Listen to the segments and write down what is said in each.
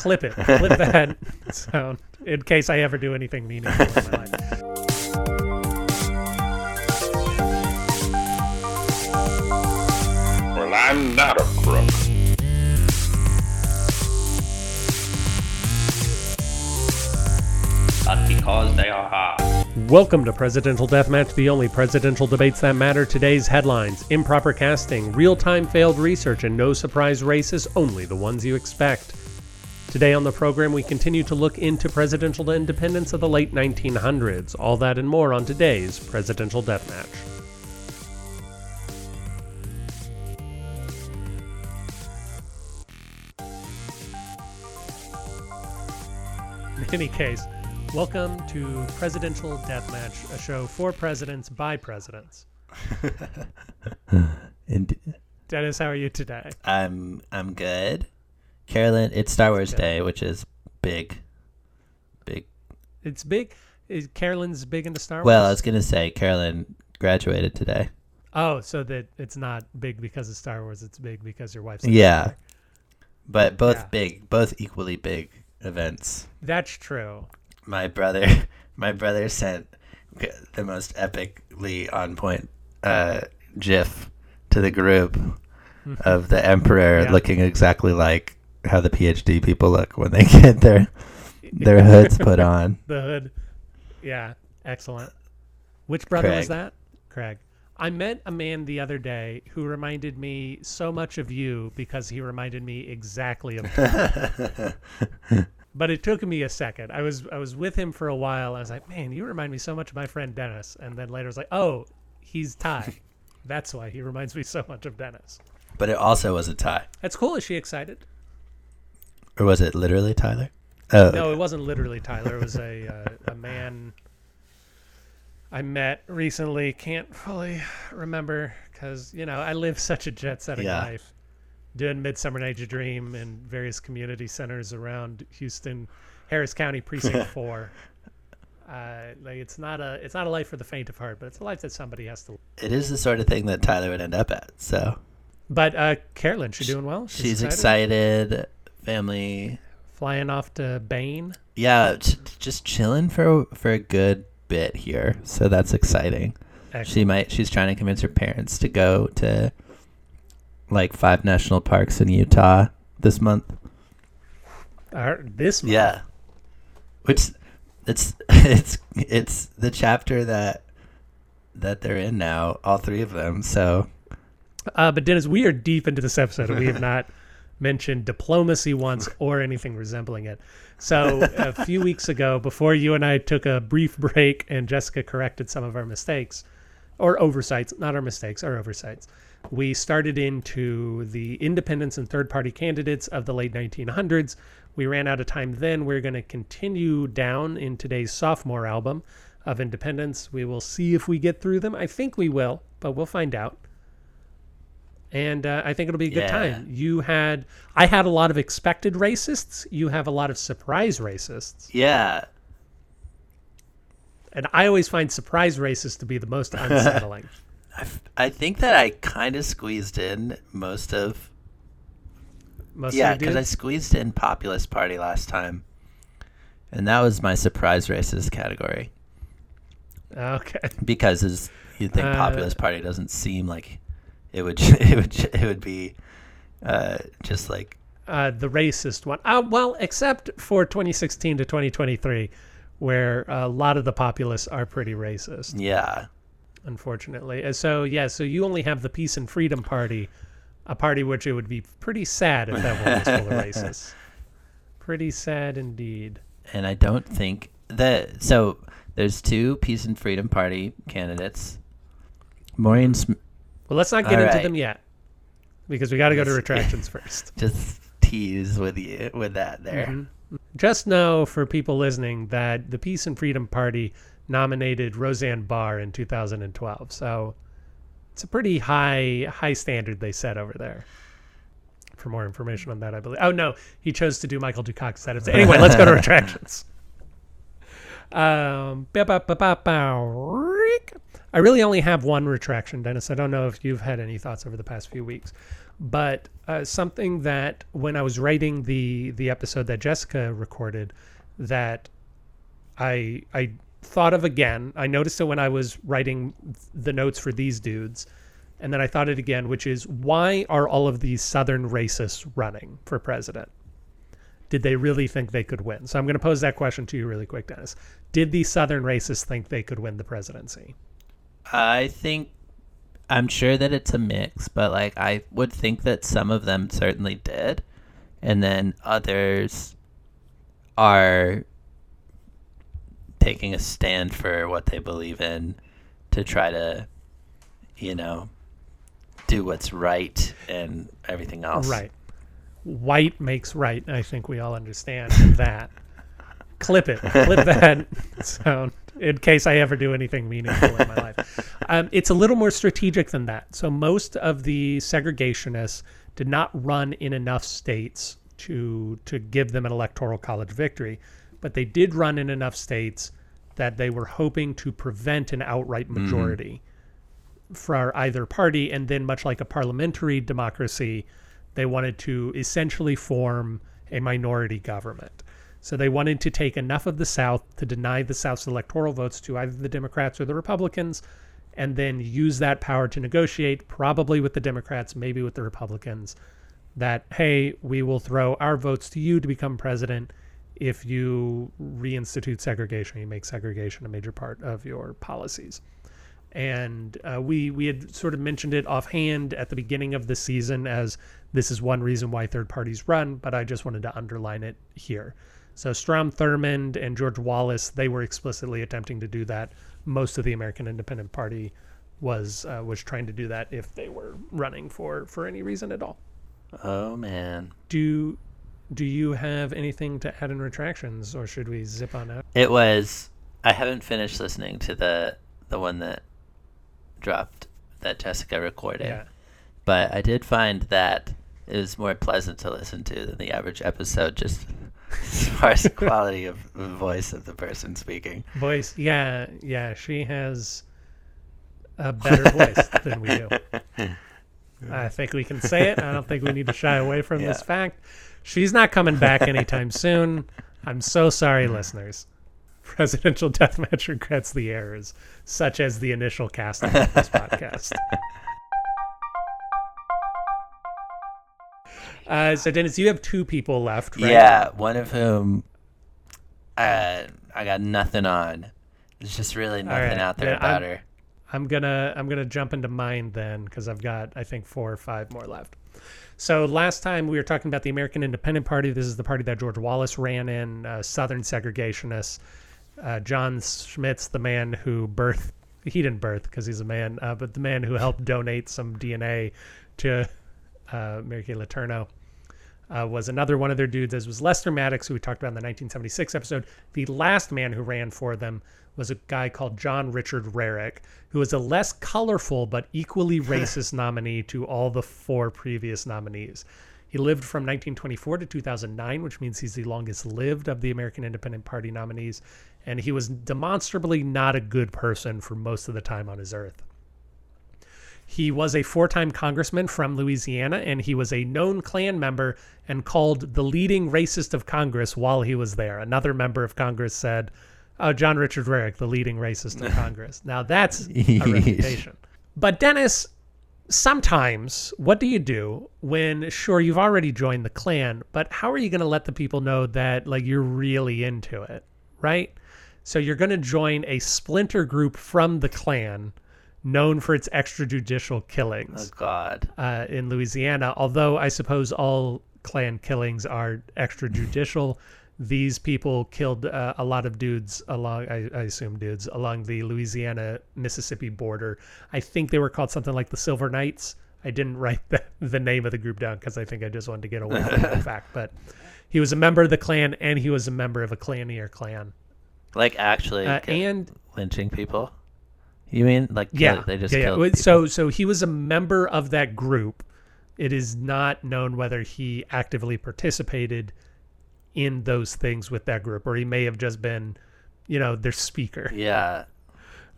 Clip it. Clip that sound in case I ever do anything meaningful in my life. Well, I'm not a crook. but because they are hard. Welcome to Presidential Deathmatch, the only presidential debates that matter. Today's headlines improper casting, real time failed research, and no surprise races, only the ones you expect. Today on the program, we continue to look into presidential independence of the late 1900s. All that and more on today's Presidential Deathmatch. In any case, welcome to Presidential Deathmatch, a show for presidents by presidents. And Dennis, how are you today? I'm I'm good. Carolyn, it's Star Wars. Day, which is big. Big. It's big. Is Carolyn's big into Star Wars? Well, I was gonna say Carolyn graduated today. oh, so that it's not big because of Star Wars. It's big because your wife's. Yeah. But both Yeah. big, both equally big events. That's true. My brother, my brother sent the most epically on point uh, GIF to the group of the Emperor Yeah. looking exactly like how the PhD people look when they get their their hoods put on. The hood. Yeah, excellent. Which brother was that? Craig. I met a man the other day who reminded me so much of you because he reminded me exactly of but it took me a second. I was I was with him for a while. I was like, man, you remind me so much of my friend Dennis. And then later I was like, oh, he's Ty. That's why he reminds me so much of Dennis. But it also was a tie. That's cool. Is she excited? Or was it literally Tyler? Oh, No, it wasn't literally Tyler. It was a uh, a man I met recently. Can't fully remember because you know I live such a jet setting Yeah. life, doing Midsummer Night's Dream in various community centers around Houston, Harris County Precinct Four. Uh, like it's not a it's not a life for the faint of heart, but it's a life that somebody has to. it is the sort of thing that Tyler would end up at. So But uh, Carolyn, she doing well? she's, excited. Family, Flying off to Bain. yeah, j- just chilling for for a good bit here. So that's exciting. She might. She's trying to convince her parents to go to like five national parks in Utah this month. Uh, this month. Yeah, which it's it's it's the chapter that that they're in now. All three of them. So Uh, but Dennis, we are deep into this episode, and we have not mentioned diplomacy once or anything resembling it. So a few weeks ago, before you and I took a brief break, and Jessica corrected some of our mistakes or oversights, not our mistakes, our oversights. We started into the independents and third-party candidates of the late 1900s. We ran out of time then. We're going to continue down in today's sophomore album of independence. We will see if we get through them. I think we will, but we'll find out and uh, I think it'll be a good Yeah. time. You had, I had a lot of expected racists. You have a lot of surprise racists, yeah, and I always find surprise racists to be the most unsettling. I, think that I kind of squeezed in most of Most yeah because I squeezed in populist party last time, and that was my surprise racist category okay. because as you think Uh, populist party doesn't seem like it would it would it would be uh, just like Uh, the racist one. Uh, well, except for 2016 to 2023, where a lot of the populists are pretty racist, yeah unfortunately. And so, yeah, so you only have the Peace and Freedom Party, a party which it would be pretty sad if that one was full of racists. Pretty sad indeed. and I don't think that so there's two peace and freedom party candidates. Maureen Well, let's not get All into right. them yet because we got to go to retractions first. just tease with you with that there. Mm-hmm. Just know for people listening that the Peace and Freedom Party nominated Roseanne Barr in 2012. So it's a pretty high high standard they set over there. For more information on that, I believe. Oh no, he chose to do Michael Dukakis. Is anyway. Let's go to retractions. Um, ba- ba- ba-. I really only have one retraction, Dennis. I don't know if you've had any thoughts over the past few weeks. But uh, something that when I was writing the the episode that Jessica recorded, that I I thought of again. I noticed it when I was writing the notes for these dudes, and then I thought it again, which is why are all of these Southern racists running for president? Did they really think they could win? So I'm going to pose that question to you really quick, Dennis. Did these Southern racists think they could win the presidency? I think I'm sure that it's a mix, but like I would think that some of them certainly did, and then others are taking a stand for what they believe in to try to, you know, do what's right and everything else. Right. White makes right. I think we all understand that. Clip it. Clip that sound in case I ever do anything meaningful in my life. Um, it's a little more strategic than that. So most of the segregationists did not run in enough states to to give them an electoral college victory, but they did run in enough states that they were hoping to prevent an outright majority mm. for either party. And then, much like a parliamentary democracy, they wanted to essentially form a minority government. So they wanted to take enough of the South to deny the South's electoral votes to either the Democrats or the Republicans, and then use that power to negotiate, probably with the Democrats, maybe with the Republicans, that, hey, we will throw our votes to you to become president if you reinstitute segregation, you make segregation a major part of your policies. And uh, we we had sort of mentioned it offhand at the beginning of the season as this is one reason why third parties run, but I just wanted to underline it here. So Strom Thurmond and George Wallace, they were explicitly attempting to do that. Most of the American Independent Party was uh, was trying to do that if they were running for for any reason at all. Oh man. Do do you have anything to add in retractions, or should we zip on out? It was. I haven't finished listening to the the one that dropped that Jessica recorded. Yeah. But I did find that it was more pleasant to listen to than the average episode, just as far as the quality of the voice of the person speaking. Voice, yeah, yeah. She has a better voice than we do. I think we can say it. I don't think we need to shy away from yeah. this fact. She's not coming back anytime soon. I'm so sorry, listeners. Presidential Deathmatch regrets the errors, such as the initial casting of this podcast. Uh, so, Dennis, you have two people left, right? Yeah, one of whom uh, I got nothing on. There's just really nothing right. out there about I'm, her. I'm gonna I'm gonna jump into mine then because I've got I think four or five more left. So last time we were talking about the American Independent Party. This is the party that George Wallace ran in, uh, Southern segregationists. Uh, John Schmitz, the man who birthed, he didn't birth because he's a man, uh, but the man who helped donate some DNA to uh, Mary Kay Letourneau. Uh, was another one of their dudes, as was Lester Maddox, who we talked about in the 1976 episode. The last man who ran for them was a guy called John Richard Rarick, who was a less colorful but equally racist nominee to all the four previous nominees. He lived from 1924 to 2009, which means he's the longest lived of the American Independent Party nominees. And he was demonstrably not a good person for most of the time on his earth. He was a four time congressman from Louisiana, and he was a known Klan member and called the leading racist of Congress while he was there. Another member of Congress said, Oh, John Richard Rarick, the leading racist in Congress. Now that's a reputation. But Dennis, sometimes what do you do when sure you've already joined the Klan, but how are you going to let the people know that like you're really into it, right? So you're going to join a splinter group from the Klan known for its extrajudicial killings. Oh God! Uh, in Louisiana, although I suppose all Klan killings are extrajudicial these people killed uh, a lot of dudes along I, I, assume dudes along the louisiana mississippi border i think they were called something like the silver knights i didn't write the, the name of the group down because i think i just wanted to get away from that fact but he was a member of the klan and he was a member of a clanier clan like actually uh, and lynching people you mean like yeah they just yeah, yeah. so so he was a member of that group it is not known whether he actively participated in those things with that group, or he may have just been, you know, their speaker. Yeah.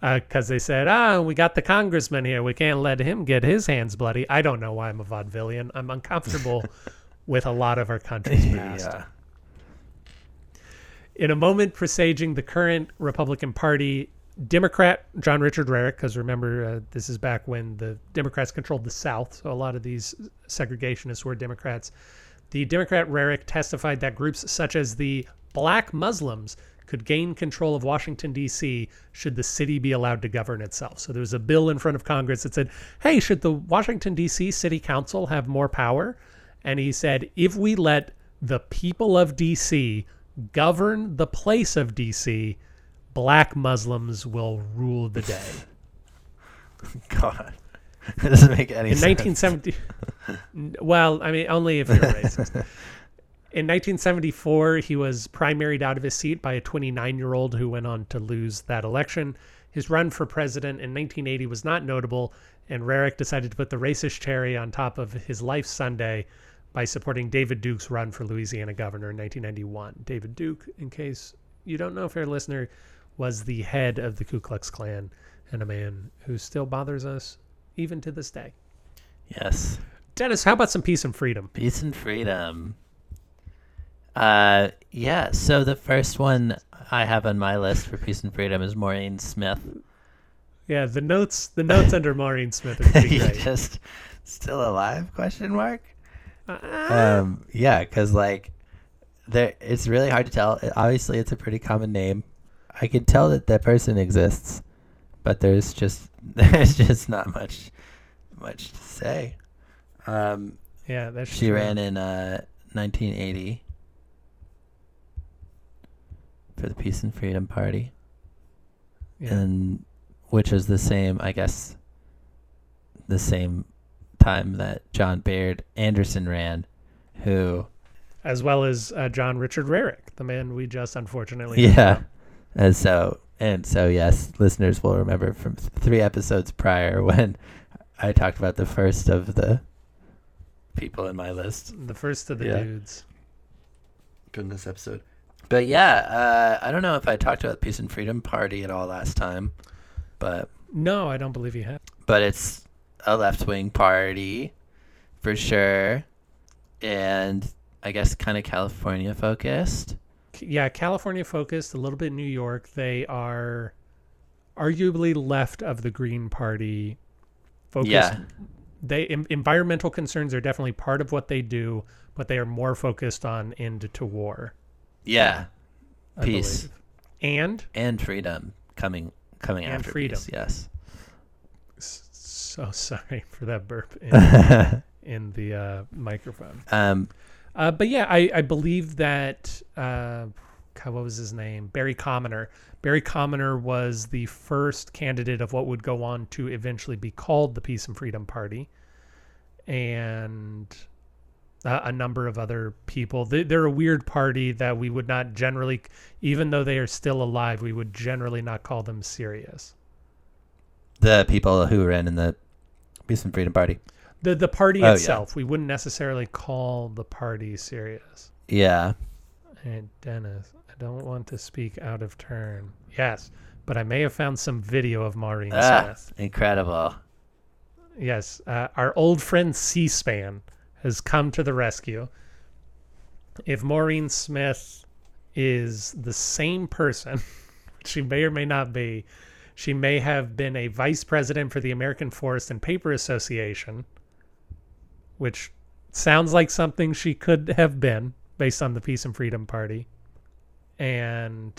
because they said, "Ah, we got the congressman here. We can't let him get his hands bloody." I don't know why I'm a vaudevillian. I'm uncomfortable with a lot of our country's past. yeah. In a moment presaging the current Republican Party, Democrat John Richard Rarick, because remember, uh, this is back when the Democrats controlled the South, so a lot of these segregationists were Democrats. The Democrat Rarick testified that groups such as the Black Muslims could gain control of Washington, D.C., should the city be allowed to govern itself. So there was a bill in front of Congress that said, hey, should the Washington, D.C. City Council have more power? And he said, if we let the people of D.C. govern the place of D.C., black Muslims will rule the day. God. It doesn't make any In sense. 1970, well, I mean, only if you're racist. In 1974, he was primaried out of his seat by a 29 year old who went on to lose that election. His run for president in 1980 was not notable, and Rarick decided to put the racist cherry on top of his life sundae by supporting David Duke's run for Louisiana governor in 1991. David Duke, in case you don't know, fair listener, was the head of the Ku Klux Klan and a man who still bothers us even to this day. Yes. Dennis, how about some peace and freedom? Peace and freedom. Uh, yeah. So the first one I have on my list for peace and freedom is Maureen Smith. Yeah, the notes the notes under Maureen Smith are pretty great. just still alive? Question mark. Uh, Um, yeah, because like there, it's really hard to tell. Obviously, it's a pretty common name. I can tell that that person exists, but there's just there's just not much much to say. Um, yeah, that's she true. ran in uh 1980 for the Peace and Freedom Party, Yeah. and which is the same, I guess, the same time that John Bayard Anderson ran, who as well as uh, John Richard Rarick, the man we just unfortunately yeah, from. And so and so yes, listeners will remember from th- three episodes prior when I talked about the first of the people in my list. the first of the Yeah. dudes. Goodness episode. But yeah, uh, I don't know if I talked about the Peace and Freedom Party at all last time, but No, I don't believe you have. but it's a left wing party for sure, and I guess kind of California focused. Yeah, California focused, a little bit New York. They are arguably left of the Green Party focused. Yeah. They em- environmental concerns are definitely part of what they do, but they are more focused on end to war. Yeah, I Peace. believe. And and freedom coming coming And after freedom. peace. Yes. so sorry for that burp in, in the uh, microphone. um. Uh, but yeah, I, I believe that uh, God, what was his name? Barry Commoner. Barry Commoner was the first candidate of what would go on to eventually be called the Peace and Freedom Party, and uh, a number of other people. They, they're a weird party that we would not generally, even though they are still alive, we would generally not call them serious. The people who ran in the Peace and Freedom Party. The the party Oh, yeah. itself, we wouldn't necessarily call the party serious. Yeah. Hey, Dennis, I don't want to speak out of turn. Yes, but I may have found some video of Maureen Ah, Smith. incredible. Yes, uh, our old friend C-SPAN has come to the rescue. If Maureen Smith is the same person, which she may or may not be, she may have been a vice president for the American Forest and Paper Association, which sounds like something she could have been based on the Peace and Freedom Party. And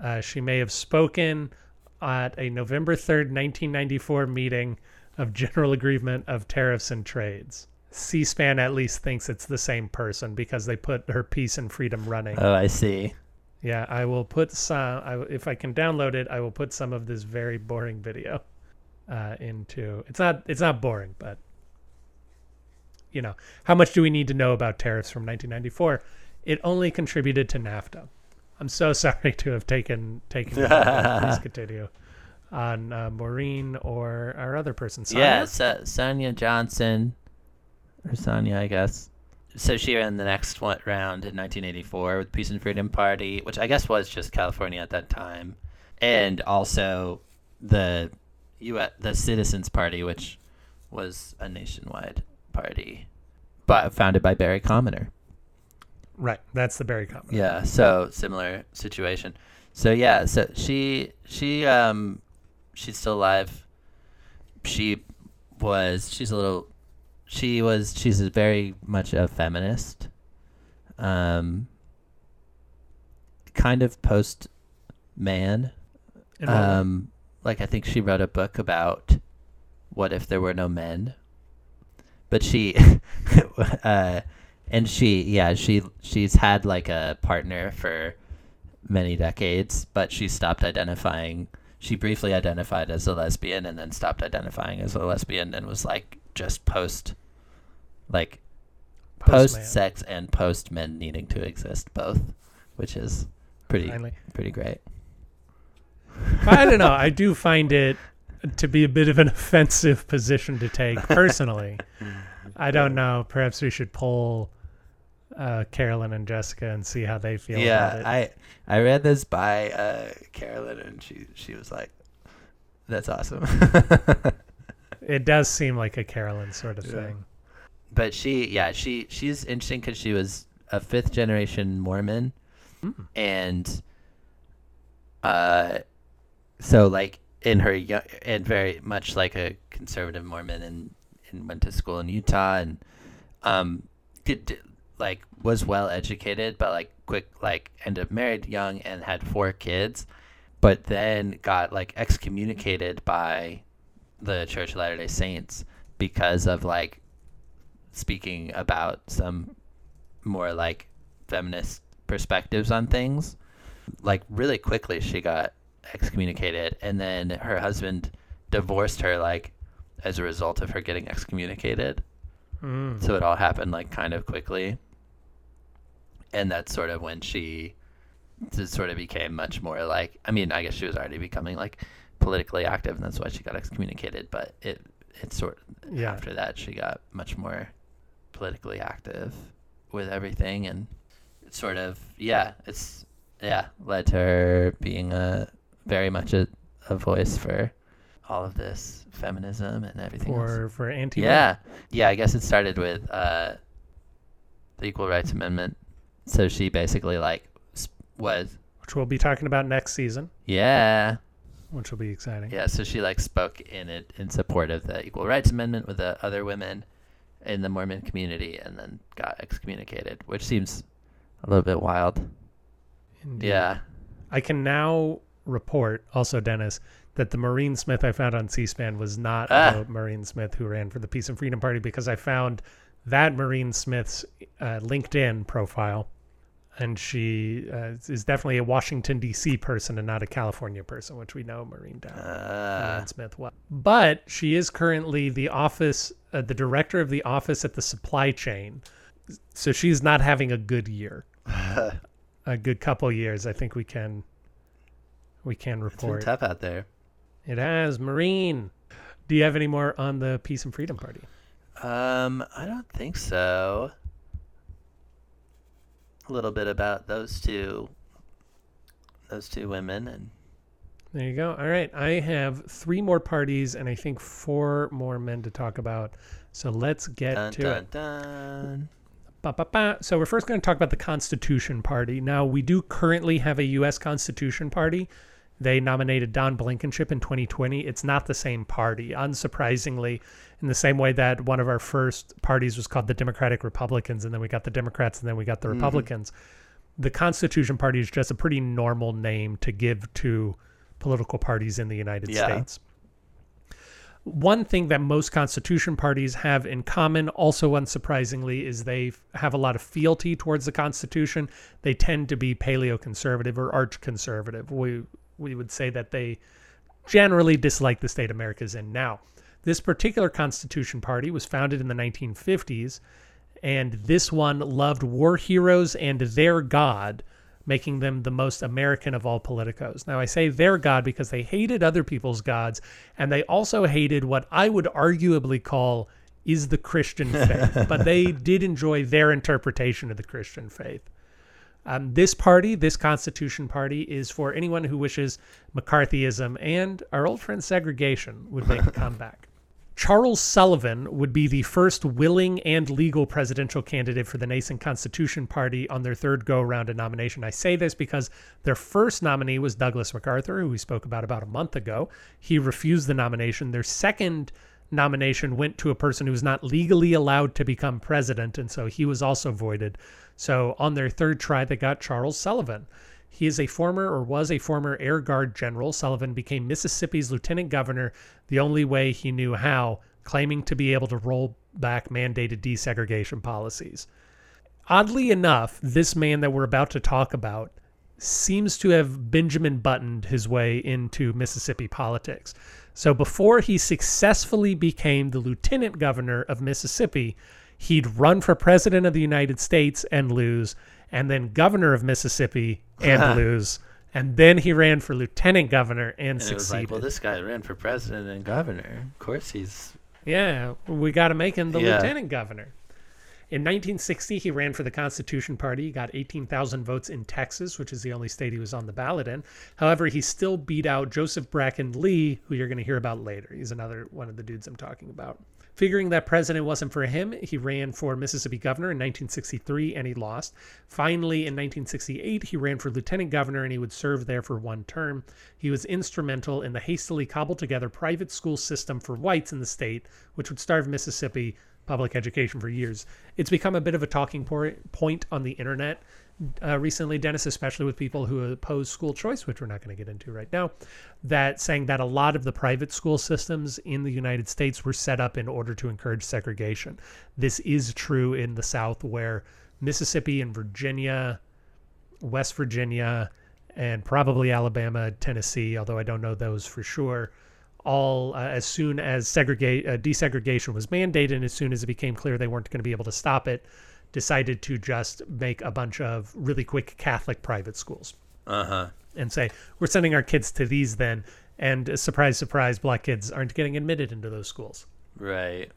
uh, she may have spoken at a November 3rd, 1994 meeting of General Agreement of Tariffs and Trades. C SPAN at least thinks it's the same person because they put her Peace and Freedom running. Oh, I see. Yeah, I will put some. I, if I can download it, I will put some of this very boring video uh, into. It's not. It's not boring, but you know, how much do we need to know about tariffs from 1994? It only contributed to NAFTA. I'm so sorry to have taken taken. Please continue on uh, Maureen or our other person. Sonia? Yeah, Sa- Sonia Johnson, or Sonia, I guess. So she ran the next one round in 1984 with Peace and Freedom Party, which I guess was just California at that time, and also the U.S. the Citizens Party, which was a nationwide party, but founded by Barry Commoner. Right. That's the Barry Commoner. Yeah. So similar situation. So yeah. So she she um she's still alive. She was she's a little she was she's a very much a feminist. Um. Kind of post man. Way? Um. Like I think she wrote a book about what if there were no men. But she, uh, and she yeah she she's had like a partner for many decades but she stopped identifying she briefly identified as a lesbian and then stopped identifying as a lesbian and was like just post like post sex and post men needing to exist both which is pretty Finally. pretty great I don't know. I do find it to be a bit of an offensive position to take personally. I don't know. Perhaps we should poll uh, Carolyn and Jessica and see how they feel about yeah it. i i read this by uh carolyn and she she was like that's awesome it does seem like a Carolyn sort of thing. but she yeah she she's interesting because she was a fifth generation mormon and uh so like in her young and very much like a conservative mormon and and went to school in utah and um did, did like was well educated but like quick like ended up married young and had four kids but then got like excommunicated by the church of latter day saints because of like speaking about some more like feminist perspectives on things. Like really quickly she got excommunicated and then her husband divorced her like as a result of her getting excommunicated. Mm. So it all happened like kind of quickly. And that's sort of when she sort of became much more like I mean, I guess she was already becoming like politically active and that's why she got excommunicated, but it it sort Yeah. after that she got much more politically active with everything and it sort of yeah it's yeah led to her being a very much a, a voice for all of this feminism and everything else. For for anti yeah yeah i guess it started with uh the equal rights amendment so she basically like was which we'll be talking about next season, yeah which will be exciting. Yeah, so she like spoke in it in support of the Equal Rights Amendment with the other women in the Mormon community, and then got excommunicated, which seems a little bit wild. Indeed. Yeah, I can now report, also Dennis, that the Maureen Smith I found on C-SPAN was not Ah. the Maureen Smith who ran for the Peace and Freedom Party because I found that Maureen Smith's uh, LinkedIn profile, and she uh, is definitely a Washington D.C. person and not a California person, which we know Maureen Down. uh, Smith was. But she is currently the office, uh, the director of the office at the supply chain. So she's not having a good year. a good couple years, I think we can we can it's been tough out there. It has Maureen. Do you have any more on the Peace and Freedom Party? Um, I don't think so. A little bit about those two, those two women, and There you go. All right, I have three more parties and I think four more men to talk about. So let's get dun to dun it. dun. Ba, ba, ba. So we're first going to talk about the Constitution Party. Now we do currently have a U.S. Constitution Party. They nominated Don Blankenship in 2020. It's not the same party, unsurprisingly, in the same way that one of our first parties was called the Democratic Republicans, and then we got the Democrats, and then we got the mm-hmm. Republicans. The Constitution Party is just a pretty normal name to give to political parties in the United Yeah. States. One thing that most constitution parties have in common, also unsurprisingly, is they have a lot of fealty towards the Constitution. They tend to be paleoconservative or arch conservative. We we would say that they generally dislike the state America America's in now. This particular Constitution Party was founded in the 1950s, and this one loved war heroes and their God, making them the most American of all politicos. Now, I say their God because they hated other people's gods, and they also hated what I would arguably call is the Christian faith, but they did enjoy their interpretation of the Christian faith. Um, this party, this Constitution Party, is for anyone who wishes McCarthyism and our old friend segregation would make a comeback. Charles Sullivan would be the first willing and legal presidential candidate for the nascent Constitution Party on their third go around a nomination. I say this because their first nominee was Douglas MacArthur, who we spoke about about a month ago. He refused the nomination. Their second nomination went to a person who was not legally allowed to become president, and so he was also voided. So on their third try, they got Charles Sullivan. He is a former or was a former Air Guard general. Sullivan became Mississippi's lieutenant governor the only way he knew how, claiming to be able to roll back mandated desegregation policies. Oddly enough, this man that we're about to talk about seems to have Benjamin buttoned his way into Mississippi politics. So before he successfully became the lieutenant governor of Mississippi, he'd run for president of the United States and lose, and then governor of Mississippi and lose. And then he ran for lieutenant governor and, And it was succeeded. like, well, this guy ran for president and governor. Of course, he's yeah, we got to make him the Yeah. lieutenant governor. In 1960, he ran for the Constitution Party. He got 18,000 votes in Texas, which is the only state he was on the ballot in. However, he still beat out Joseph Bracken Lee, who you're going to hear about later. He's another one of the dudes I'm talking about. Figuring that president wasn't for him, he ran for Mississippi governor in 1963 and he lost. Finally, in 1968, he ran for lieutenant governor and he would serve there for one term. He was instrumental in the hastily cobbled together private school system for whites in the state, which would starve Mississippi public education for years. It's become a bit of a talking point on the internet uh, recently, Dennis, especially with people who oppose school choice, which we're not going to get into right now, that saying that a lot of the private school systems in the United States were set up in order to encourage segregation. This is true in the South, where Mississippi and Virginia, West Virginia, and probably Alabama, Tennessee, although I don't know those for sure, all uh, as soon as segregate uh, desegregation was mandated, and as soon as it became clear they weren't going to be able to stop it, decided to just make a bunch of really quick Catholic private schools uh huh. and say we're sending our kids to these then, and uh, surprise, surprise, black kids aren't getting admitted into those schools. Right.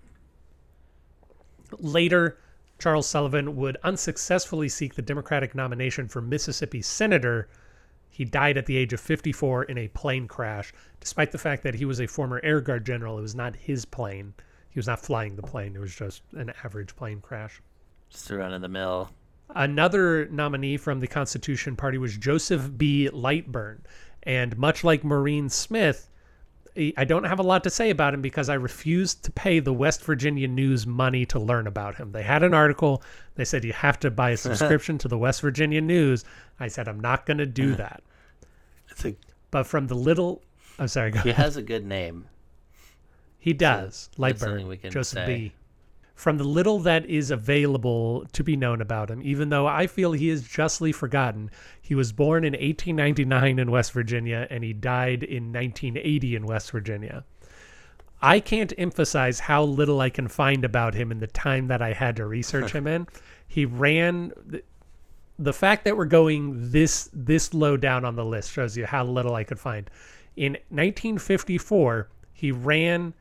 Later, Charles Sullivan would unsuccessfully seek the Democratic nomination for Mississippi senator. He died at the age of 54 in a plane crash. Despite the fact that he was a former Air Guard general, it was not his plane. He was not flying the plane. It was just an average plane crash. Just a run of the mill. Another nominee from the Constitution Party was Joseph B. Lightburn. And much like Maureen Smith, I don't have a lot to say about him because I refused to pay the West Virginia News money to learn about him. They had an article. They said you have to buy a subscription to the West Virginia News. I said I'm not going to do uh-huh. that. A, But from the little, I'm sorry, go he has a good name. He does. something Lightburn, Joseph say. B. From the little that is available to be known about him, even though I feel he is justly forgotten, he was born in 1899 in West Virginia and he died in 1980 in West Virginia. I can't emphasize how little I can find about him in the time that I had to research him in. He ran the, the fact that we're going this this low down on the list shows you how little I could find. In 1954, he ran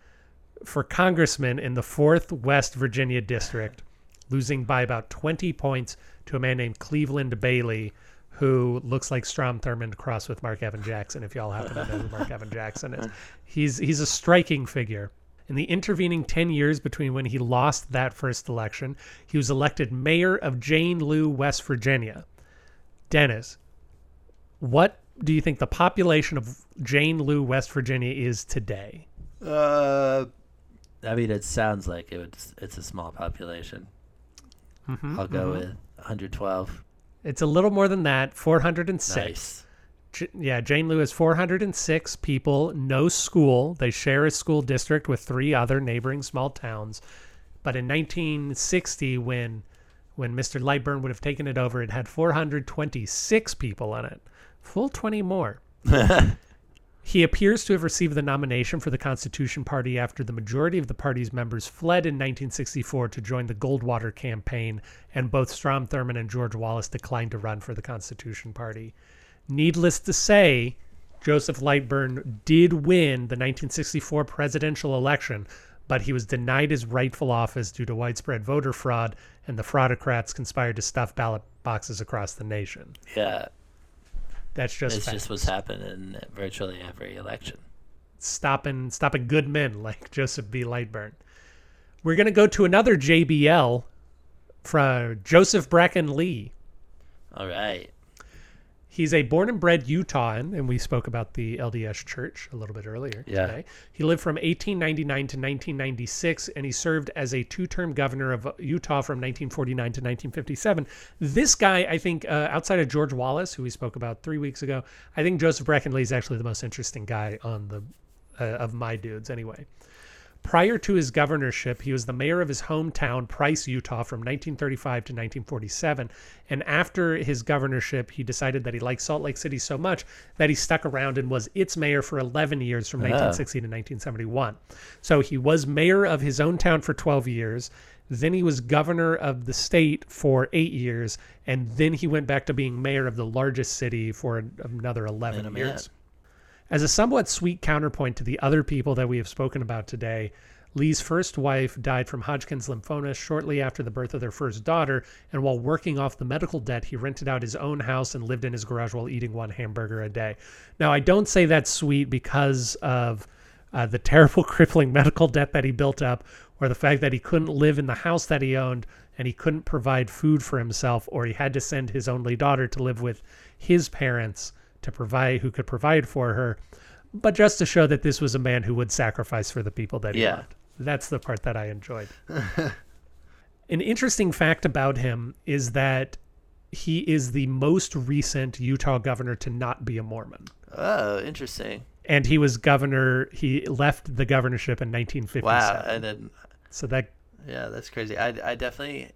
for congressman in the 4th West Virginia district, losing by about 20 points to a man named Cleveland Bailey, who looks like Strom Thurmond crossed with Mark Evan Jackson, if y'all happen to know who Mark Evan Jackson is. He's, he's a striking figure. In the intervening 10 years between when he lost that first election, he was elected mayor of Jane Lew, West Virginia. Dennis, what do you think the population of Jane Lew, West Virginia is today? Uh, I mean, it sounds like it would, it's a small population. Mm-hmm, I'll go with 112. It's a little more than that, 406. Nice. J- yeah, Jane Lew has 406 people, no school. They share a school district with three other neighboring small towns. But in 1960, when when Mr. Lightburn would have taken it over, it had 426 people on it, full 20 more. He appears to have received the nomination for the Constitution Party after the majority of the party's members fled in 1964 to join the Goldwater campaign, and both Strom Thurmond and George Wallace declined to run for the Constitution Party. Needless to say, Joseph Lightburn did win the 1964 presidential election, but he was denied his rightful office due to widespread voter fraud, and the fraudocrats conspired to stuff ballot boxes across the nation. Yeah, That's just it's facts. just what's happened in virtually every election. stopping stopping good men like Joseph B. Lightburn. We're gonna go to another JBL from Joseph Bracken Lee. All right. He's a born and bred Utahan, and we spoke about the LDS Church a little bit earlier Yeah. today. He lived from 1899 to 1996, and he served as a two-term governor of Utah from 1949 to 1957. This guy, I think, uh, outside of George Wallace, who we spoke about three weeks ago, I think Joseph Bracken Lee is actually the most interesting guy on the uh, of my dudes, anyway. Prior to his governorship, he was the mayor of his hometown, Price, Utah, from 1935 to 1947. And after his governorship, he decided that he liked Salt Lake City so much that he stuck around and was its mayor for 11 years from 1960 to 1971. So he was mayor of his own town for 12 years. Then he was governor of the state for eight years. And then he went back to being mayor of the largest city for another 11 Man, oh, years. As a somewhat sweet counterpoint to the other people that we have spoken about today, Lee's first wife died from Hodgkin's lymphoma shortly after the birth of their first daughter, and while working off the medical debt, he rented out his own house and lived in his garage while eating one hamburger a day. Now, I don't say that's sweet because of uh, the terrible, crippling medical debt that he built up, or the fact that he couldn't live in the house that he owned and he couldn't provide food for himself, or he had to send his only daughter to live with his parents to provide who could provide for her but just to show that this was a man who would sacrifice for the people that he Yeah. loved that's the part that i enjoyed an interesting fact about him is that he is the most recent utah governor to not be a mormon Oh, interesting. and he was governor he left the governorship in 1957 Wow. And then, so that yeah, that's crazy. I, I definitely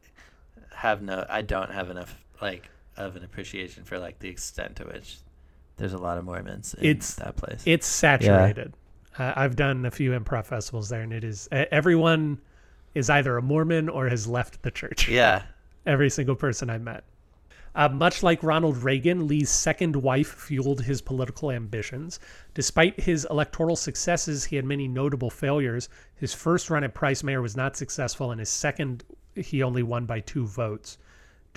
have no, I don't have enough, like, of an appreciation for, like, the extent to which there's a lot of Mormons in It's- that place. it's saturated uh, i've done a few improv festivals there and it is everyone is either a mormon or has left the church yeah. every single person I met. Uh, much like Ronald Reagan, Lee's second wife fueled his political ambitions. Despite his electoral successes, he had many notable failures. His first run at Price Mayor was not successful, and his second, he only won by two votes.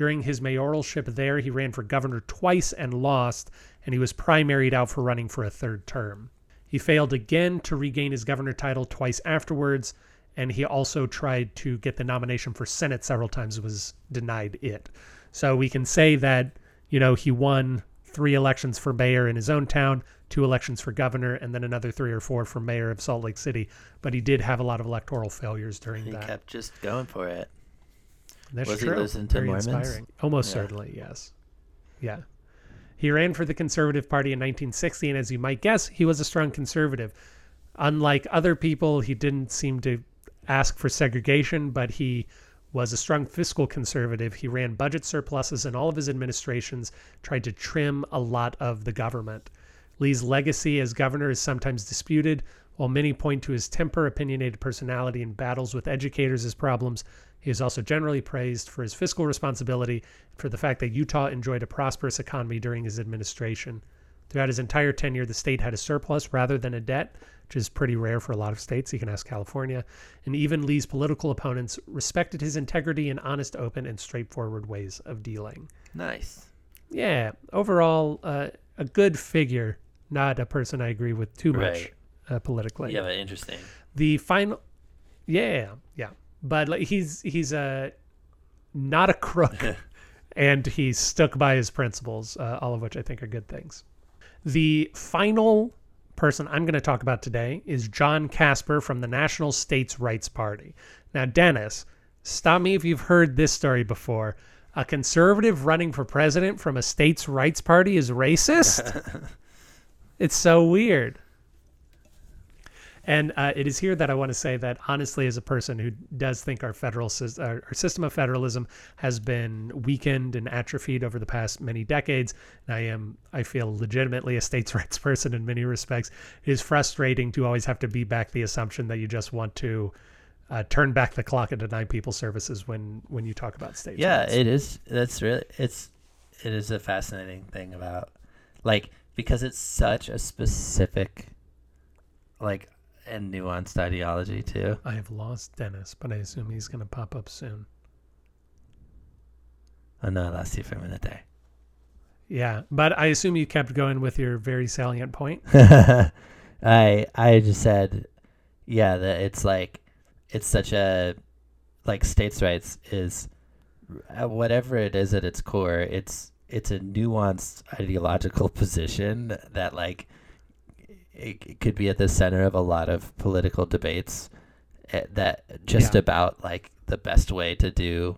During his mayoralship there, he ran for governor twice and lost, and he was primaried out for running for a third term. He failed again to regain his governor title twice afterwards, and he also tried to get the nomination for Senate several times, was denied it. So we can say that, you know, he won three elections for mayor in his own town, two elections for governor, and then another three or four for mayor of Salt Lake City. But he did have a lot of electoral failures during He that. He kept just going for it. That's Was true. Very Mormons? inspiring. Almost Yeah. certainly, yes. Yeah. He ran for the Conservative Party in 1960, and as you might guess, he was a strong conservative. Unlike other people, he didn't seem to ask for segregation, but he was a strong fiscal conservative. He ran budget surpluses in all of his administrations, tried to trim a lot of the government. Lee's legacy as governor is sometimes disputed. While many point to his temper, opinionated personality, and battles with educators as problems, he is also generally praised for his fiscal responsibility for the fact that Utah enjoyed a prosperous economy during his administration. Throughout his entire tenure, the state had a surplus rather than a debt, which is pretty rare for a lot of states. You can ask California. And even Lee's political opponents respected his integrity and honest, open, and straightforward ways of dealing. Nice. Yeah, overall, uh, a good figure, not a person I agree with too much Right. uh, politically. Yeah, but interesting. The final, yeah, yeah, but like he's he's a not a crook, and he's stuck by his principles, uh, all of which I think are good things. The final person I'm going to talk about today is John Kasper from the National States Rights Party. Now, Dennis, stop me if you've heard this story before. A conservative running for president from a states' rights party is racist? it's so weird. And uh, it is here that I want to say that honestly, as a person who does think our federal our, our system of federalism has been weakened and atrophied over the past many decades, and I am I feel legitimately a states' rights person in many respects. It is frustrating to always have to be back the assumption that you just want to uh, turn back the clock and deny people services when when you talk about states' Yeah, rights. it is. That's really it's it is a fascinating thing about like because it's such a specific like and nuanced ideology too. I have lost Dennis, but I assume he's going to pop up soon. Oh no, I lost you for a minute there. Yeah, but I assume you kept going with your very salient point. I I just said, yeah, that it's like it's such a like states' rights is uh, whatever it is at its core. It's it's a nuanced ideological position that like it, it could be at the center of a lot of political debates eh, that just Yeah. about like the best way to do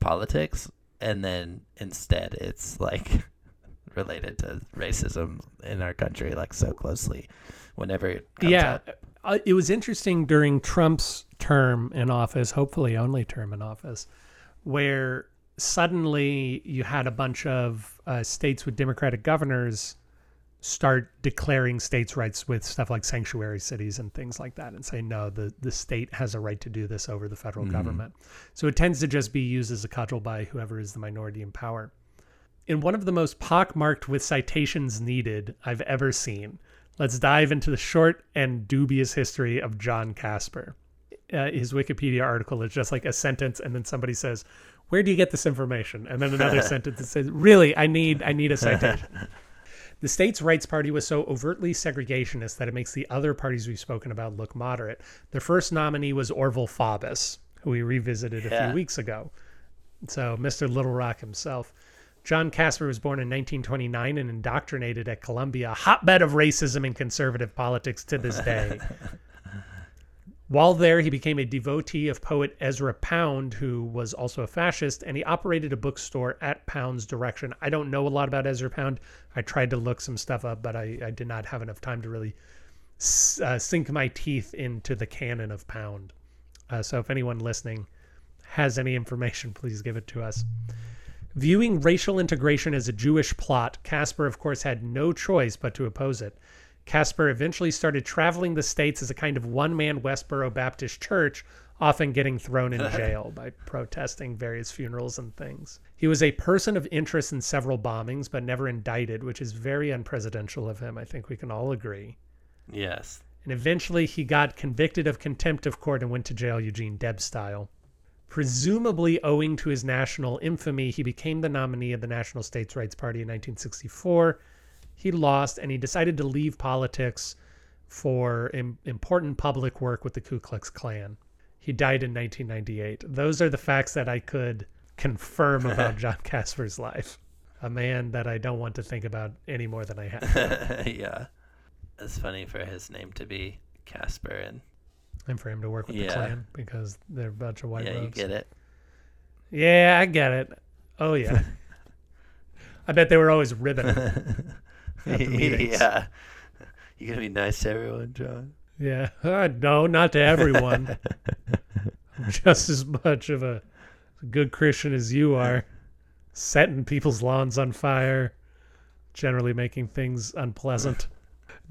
politics and then instead it's like related to racism in our country like so closely whenever yeah, up. uh, it was interesting during Trump's term in office, hopefully only term in office, where suddenly you had a bunch of uh, states with Democratic governors start declaring states' rights with stuff like sanctuary cities and things like that and say no the the state has a right to do this over the federal government so it tends to just be used as a cudgel by whoever is the minority in power in one of the most pockmarked with citations needed I've ever seen. Let's dive into the short and dubious history of John Kasper. Uh, his Wikipedia article is just like a sentence, and then somebody says, "Where do you get this information?" And then another sentence that says, "Really, I need, I need a citation." The states' rights party was so overtly segregationist that it makes the other parties we've spoken about look moderate. Their first nominee was Orval Faubus, who we revisited a Yeah. few weeks ago. So, Mr. Little Rock himself. John Kasper was born in 1929 and indoctrinated at Columbia, a hotbed of racism and conservative politics to this day. While there, he became a devotee of poet Ezra Pound, who was also a fascist, and he operated a bookstore at Pound's direction. I don't know a lot about Ezra Pound. I tried to look some stuff up, but I, I did not have enough time to really uh, sink my teeth into the canon of Pound. Uh, so if anyone listening has any information, please give it to us. Viewing racial integration as a Jewish plot, Kasper, of course, had no choice but to oppose it. Kasper eventually started traveling the states as a kind of one man Westboro Baptist church, often getting thrown in jail by protesting various funerals and things. He was a person of interest in several bombings, but never indicted, which is very unpresidential of him. I think we can all agree. Yes. And eventually he got convicted of contempt of court and went to jail Eugene Debs style. Presumably owing to his national infamy, he became the nominee of the National States Rights Party in 1964. He lost and he decided to leave politics for im important public work with the Ku Klux Klan. He died in 1998. Those are the facts that I could confirm about John Kasper's life. A man that I don't want to think about any more than I have. yeah. It's funny for his name to be Kasper and and for him to work with the Yeah. Klan because they're a bunch of white yeah, you robes. get it. Yeah, I get it. Oh yeah. I bet they were always ribbing him. At the meetings. yeah. You gonna be nice to everyone, John? Yeah. Uh, no, not to everyone. Just as much of a good Christian as you are. Setting people's lawns on fire, generally making things unpleasant.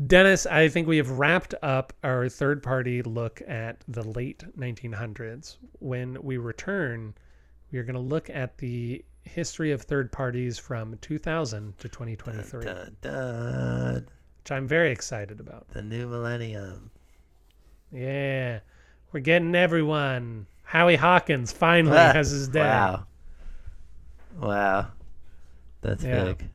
Dennis, I think we have wrapped up our third party look at the late 1900s. When we return, we are going to look at the history of third parties from 2000 to 2023, Dun, dun, which I'm very excited about. the new millennium. Yeah, we're getting everyone. Howie Hawkins finally Ah, has his day. Wow. Wow. That's Yeah. big.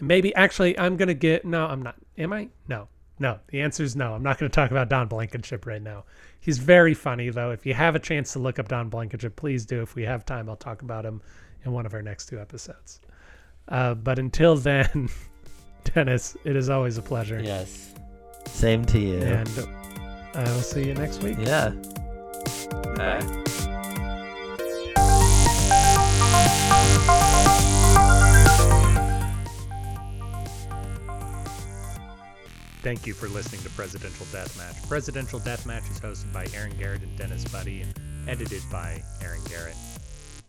Maybe actually, I'm gonna get. No, I'm not. Am I? No, no. The answer is no. I'm not gonna talk about Don Blankenship right now. He's very funny though. If you have a chance to look up Don Blankenship, please do. If we have time, I'll talk about him in one of our next two episodes. Uh, but until then, Dennis, it is always a pleasure. Yes. Same to you. And I will see you next week. yeah. Bye. Thank you for listening to Presidential Deathmatch. Presidential Deathmatch is hosted by Aaron Garrett and Dennis Buddy and edited by Aaron Garrett.